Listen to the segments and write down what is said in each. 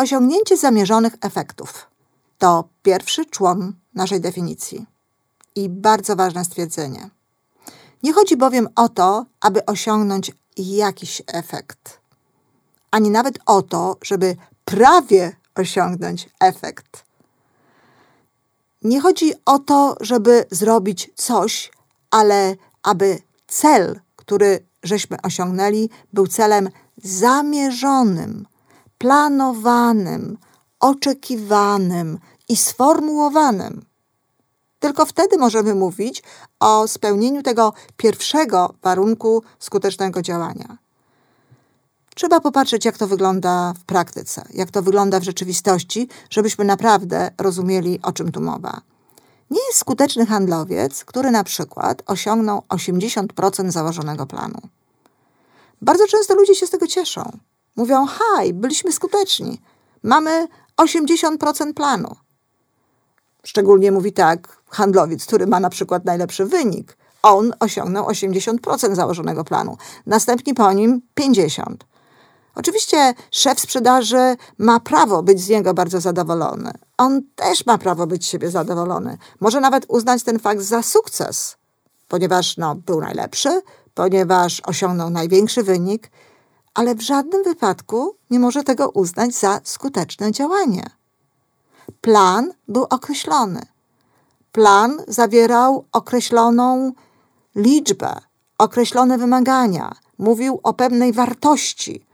osiągnięcie zamierzonych efektów to pierwszy człon naszej definicji i bardzo ważne stwierdzenie. Nie chodzi bowiem o to, aby osiągnąć jakiś efekt, ani nawet o to, żeby prawie osiągnąć efekt. Nie chodzi o to, żeby zrobić coś, ale aby cel, który żeśmy osiągnęli, był celem zamierzonym, planowanym, oczekiwanym i sformułowanym. Tylko wtedy możemy mówić o spełnieniu tego pierwszego warunku skutecznego działania. Trzeba popatrzeć, jak to wygląda w praktyce, jak to wygląda w rzeczywistości, żebyśmy naprawdę rozumieli, o czym tu mowa. Nie jest skuteczny handlowiec, który na przykład osiągnął 80% założonego planu. Bardzo często ludzie się z tego cieszą. Mówią: Haj, byliśmy skuteczni, mamy 80% planu. Szczególnie mówi tak handlowiec, który ma na przykład najlepszy wynik. On osiągnął 80% założonego planu, następnie po nim 50%. Oczywiście szef sprzedaży ma prawo być z niego bardzo zadowolony. On też ma prawo być z siebie zadowolony. Może nawet uznać ten fakt za sukces, ponieważ no, był najlepszy, ponieważ osiągnął największy wynik, ale w żadnym wypadku nie może tego uznać za skuteczne działanie. Plan był określony. Plan zawierał określoną liczbę, określone wymagania, mówił o pewnej wartości.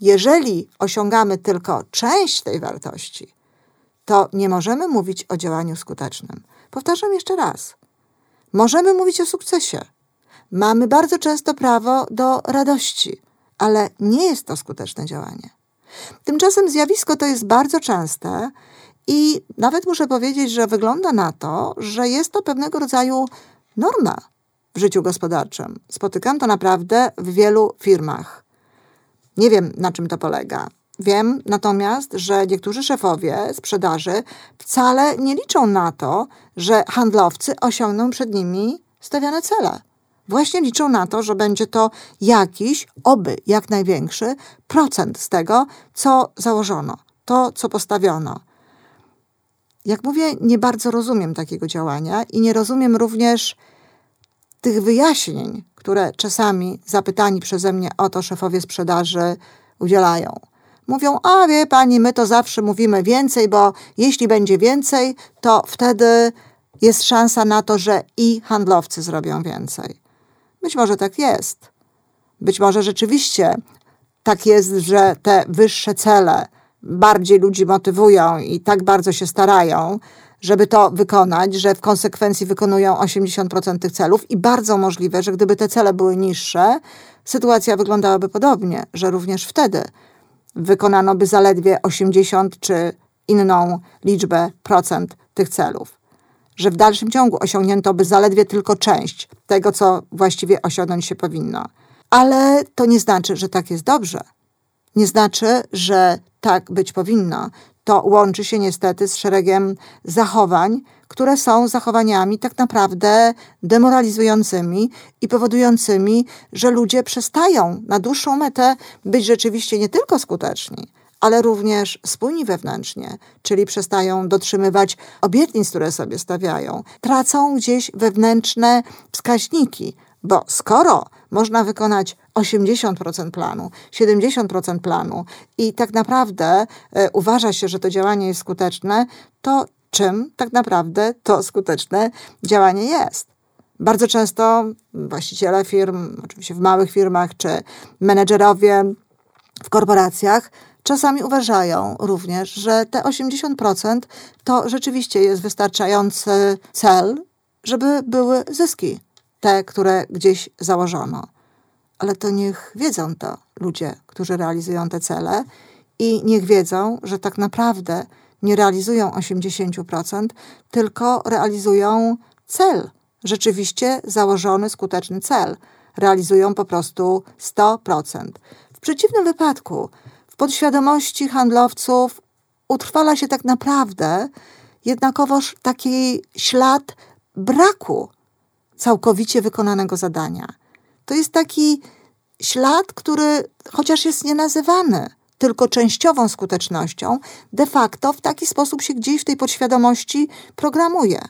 Jeżeli osiągamy tylko część tej wartości, to nie możemy mówić o działaniu skutecznym. Powtarzam jeszcze raz. Możemy mówić o sukcesie. Mamy bardzo często prawo do radości, ale nie jest to skuteczne działanie. Tymczasem zjawisko to jest bardzo częste i nawet muszę powiedzieć, że wygląda na to, że jest to pewnego rodzaju norma w życiu gospodarczym. Spotykam to naprawdę w wielu firmach. Nie wiem, na czym to polega. Wiem natomiast, że niektórzy szefowie sprzedaży wcale nie liczą na to, że handlowcy osiągną przed nimi stawiane cele. Właśnie liczą na to, że będzie to jakiś, oby jak największy procent z tego, co założono, to, co postawiono. Jak mówię, nie bardzo rozumiem takiego działania i nie rozumiem również tych wyjaśnień, które czasami zapytani przeze mnie o to szefowie sprzedaży udzielają. Mówią, a wie pani, my to zawsze mówimy więcej, bo jeśli będzie więcej, to wtedy jest szansa na to, że i handlowcy zrobią więcej. Być może tak jest. Być może rzeczywiście tak jest, że te wyższe cele bardziej ludzi motywują i tak bardzo się starają, żeby to wykonać, że w konsekwencji wykonują 80% tych celów i bardzo możliwe, że gdyby te cele były niższe, sytuacja wyglądałaby podobnie, że również wtedy wykonano by zaledwie 80 czy inną liczbę procent tych celów. Że w dalszym ciągu osiągnięto by zaledwie tylko część tego, co właściwie osiągnąć się powinno. Ale to nie znaczy, że tak jest dobrze. Nie znaczy, że tak być powinno. To łączy się niestety z szeregiem zachowań, które są zachowaniami tak naprawdę demoralizującymi i powodującymi, że ludzie przestają na dłuższą metę być rzeczywiście nie tylko skuteczni, ale również spójni wewnętrznie, czyli przestają dotrzymywać obietnic, które sobie stawiają, tracą gdzieś wewnętrzne wskaźniki, bo skoro można wykonać 80% planu, 70% planu i tak naprawdę e, uważa się, że to działanie jest skuteczne, to czym tak naprawdę to skuteczne działanie jest? Bardzo często właściciele firm, oczywiście w małych firmach, czy menedżerowie w korporacjach, czasami uważają również, że te 80% to rzeczywiście jest wystarczający cel, żeby były zyski, te, które gdzieś założono ale to niech wiedzą to ludzie, którzy realizują te cele i niech wiedzą, że tak naprawdę nie realizują 80%, tylko realizują cel, rzeczywiście założony, skuteczny cel. Realizują po prostu 100%. W przeciwnym wypadku, w podświadomości handlowców utrwala się tak naprawdę jednakowoż taki ślad braku całkowicie wykonanego zadania. To jest taki ślad, który chociaż jest nienazywany tylko częściową skutecznością, de facto w taki sposób się gdzieś w tej podświadomości programuje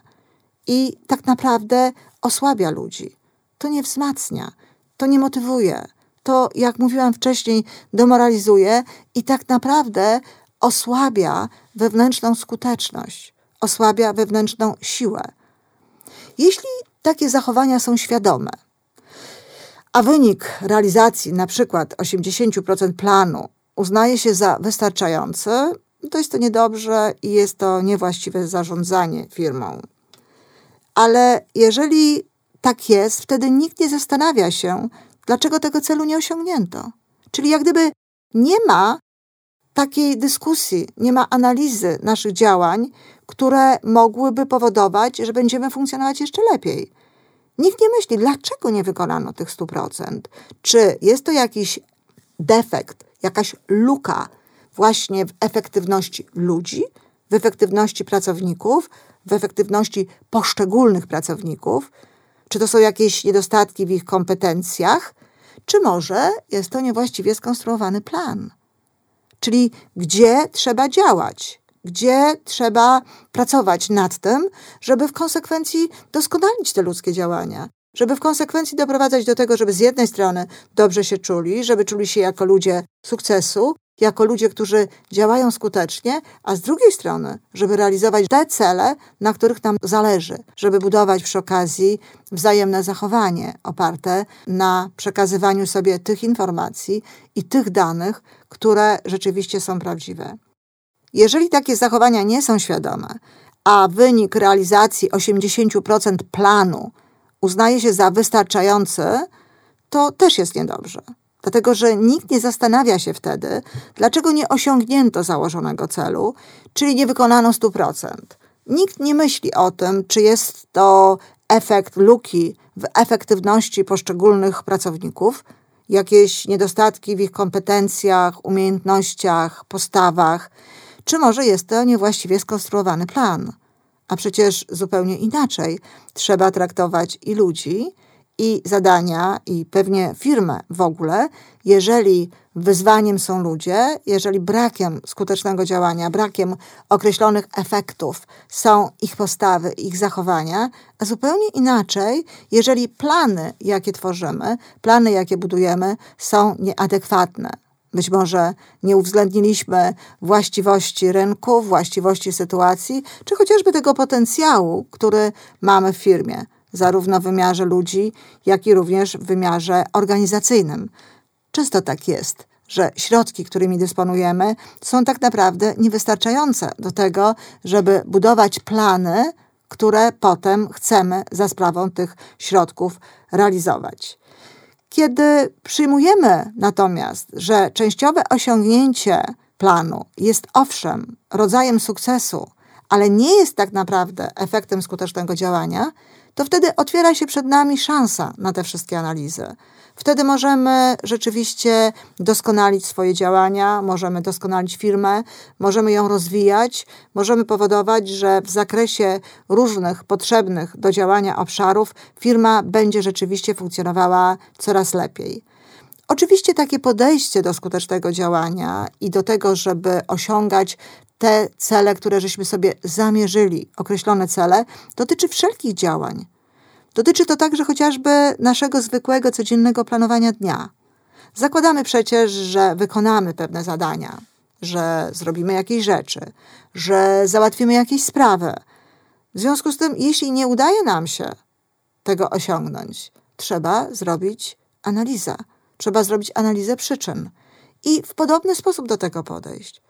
i tak naprawdę osłabia ludzi. To nie wzmacnia, to nie motywuje, to, jak mówiłam wcześniej, demoralizuje i tak naprawdę osłabia wewnętrzną skuteczność, osłabia wewnętrzną siłę. Jeśli takie zachowania są świadome, a wynik realizacji na przykład 80% planu uznaje się za wystarczający, to jest to niedobrze i jest to niewłaściwe zarządzanie firmą. Ale jeżeli tak jest, wtedy nikt nie zastanawia się, dlaczego tego celu nie osiągnięto. Czyli jak gdyby nie ma takiej dyskusji, nie ma analizy naszych działań, które mogłyby powodować, że będziemy funkcjonować jeszcze lepiej. Nikt nie myśli, dlaczego nie wykonano tych 100%. Czy jest to jakiś defekt, jakaś luka właśnie w efektywności ludzi, w efektywności pracowników, w efektywności poszczególnych pracowników, czy to są jakieś niedostatki w ich kompetencjach, czy może jest to niewłaściwie skonstruowany plan. Czyli gdzie trzeba działać, gdzie trzeba pracować nad tym, żeby w konsekwencji doskonalić te ludzkie działania, żeby w konsekwencji doprowadzać do tego, żeby z jednej strony dobrze się czuli, żeby czuli się jako ludzie sukcesu, jako ludzie, którzy działają skutecznie, a z drugiej strony, żeby realizować te cele, na których nam zależy, żeby budować przy okazji wzajemne zachowanie oparte na przekazywaniu sobie tych informacji i tych danych, które rzeczywiście są prawdziwe. Jeżeli takie zachowania nie są świadome, a wynik realizacji 80% planu uznaje się za wystarczający, to też jest niedobrze. Dlatego, że nikt nie zastanawia się wtedy, dlaczego nie osiągnięto założonego celu, czyli nie wykonano 100%. Nikt nie myśli o tym, czy jest to efekt luki w efektywności poszczególnych pracowników, jakieś niedostatki w ich kompetencjach, umiejętnościach, postawach, czy może jest to niewłaściwie skonstruowany plan. A przecież zupełnie inaczej trzeba traktować i ludzi, i zadania, i pewnie firmę w ogóle, jeżeli wyzwaniem są ludzie, jeżeli brakiem skutecznego działania, brakiem określonych efektów są ich postawy, ich zachowania, a zupełnie inaczej, jeżeli plany, jakie tworzymy, plany, jakie budujemy, są nieadekwatne. Być może nie uwzględniliśmy właściwości rynku, właściwości sytuacji, czy chociażby tego potencjału, który mamy w firmie zarówno w wymiarze ludzi, jak i również w wymiarze organizacyjnym. Często tak jest, że środki, którymi dysponujemy, są tak naprawdę niewystarczające do tego, żeby budować plany, które potem chcemy za sprawą tych środków realizować. Kiedy przyjmujemy natomiast, że częściowe osiągnięcie planu jest owszem rodzajem sukcesu, ale nie jest tak naprawdę efektem skutecznego działania, to wtedy otwiera się przed nami szansa na te wszystkie analizy. Wtedy możemy rzeczywiście doskonalić swoje działania, możemy doskonalić firmę, możemy ją rozwijać, możemy powodować, że w zakresie różnych potrzebnych do działania obszarów firma będzie rzeczywiście funkcjonowała coraz lepiej. Oczywiście takie podejście do skutecznego działania i do tego, żeby osiągać te cele, które żeśmy sobie zamierzyli, określone cele, dotyczy wszelkich działań. Dotyczy to także chociażby naszego zwykłego, codziennego planowania dnia. Zakładamy przecież, że wykonamy pewne zadania, że zrobimy jakieś rzeczy, że załatwimy jakieś sprawy. W związku z tym, jeśli nie udaje nam się tego osiągnąć, trzeba zrobić analizę. Trzeba zrobić analizę przyczyn i w podobny sposób do tego podejść.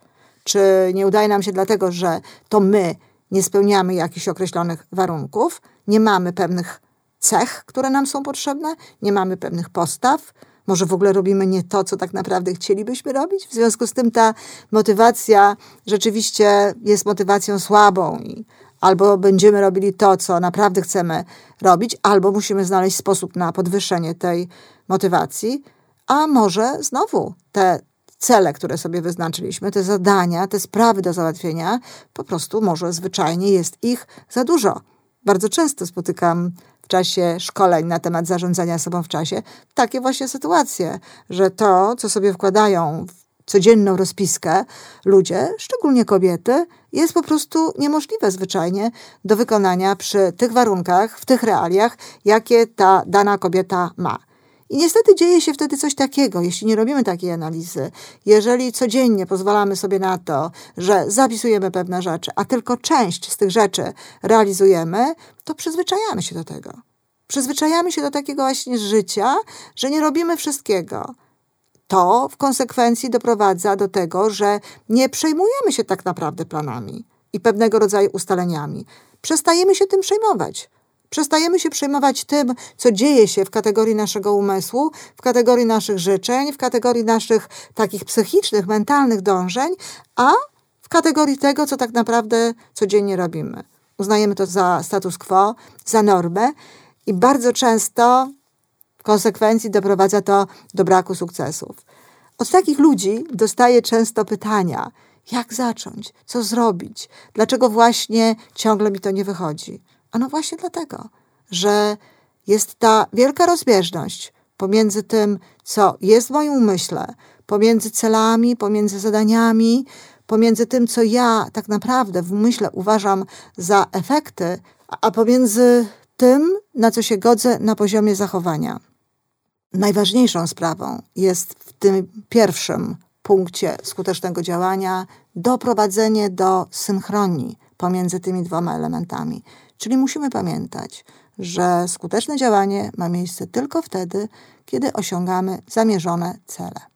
Czy nie udaje nam się dlatego, że to my nie spełniamy jakichś określonych warunków, nie mamy pewnych cech, które nam są potrzebne, nie mamy pewnych postaw, może w ogóle robimy nie to, co tak naprawdę chcielibyśmy robić. W związku z tym ta motywacja rzeczywiście jest motywacją słabą i albo będziemy robili to, co naprawdę chcemy robić, albo musimy znaleźć sposób na podwyższenie tej motywacji, a może znowu te cele, które sobie wyznaczyliśmy, te zadania, te sprawy do załatwienia, po prostu może zwyczajnie jest ich za dużo. Bardzo często spotykam w czasie szkoleń na temat zarządzania sobą w czasie takie właśnie sytuacje, że to, co sobie wkładają w codzienną rozpiskę, ludzie, szczególnie kobiety, jest po prostu niemożliwe zwyczajnie do wykonania przy tych warunkach, w tych realiach, jakie ta dana kobieta ma. I niestety dzieje się wtedy coś takiego, jeśli nie robimy takiej analizy, jeżeli codziennie pozwalamy sobie na to, że zapisujemy pewne rzeczy, a tylko część z tych rzeczy realizujemy, to przyzwyczajamy się do tego. Przyzwyczajamy się do takiego właśnie życia, że nie robimy wszystkiego. To w konsekwencji doprowadza do tego, że nie przejmujemy się tak naprawdę planami i pewnego rodzaju ustaleniami. Przestajemy się tym przejmować. Przestajemy się przejmować tym, co dzieje się w kategorii naszego umysłu, w kategorii naszych życzeń, w kategorii naszych takich psychicznych, mentalnych dążeń, a w kategorii tego, co tak naprawdę codziennie robimy. Uznajemy to za status quo, za normę i bardzo często w konsekwencji doprowadza to do braku sukcesów. Od takich ludzi dostaję często pytania: jak zacząć, co zrobić, dlaczego właśnie ciągle mi to nie wychodzi. Ano właśnie dlatego, że jest ta wielka rozbieżność pomiędzy tym, co jest w moim umyśle, pomiędzy celami, pomiędzy zadaniami, pomiędzy tym, co ja tak naprawdę w umyśle uważam za efekty, a pomiędzy tym, na co się godzę na poziomie zachowania. Najważniejszą sprawą jest w tym pierwszym punkcie skutecznego działania doprowadzenie do synchronii pomiędzy tymi dwoma elementami. Czyli musimy pamiętać, że skuteczne działanie ma miejsce tylko wtedy, kiedy osiągamy zamierzone cele.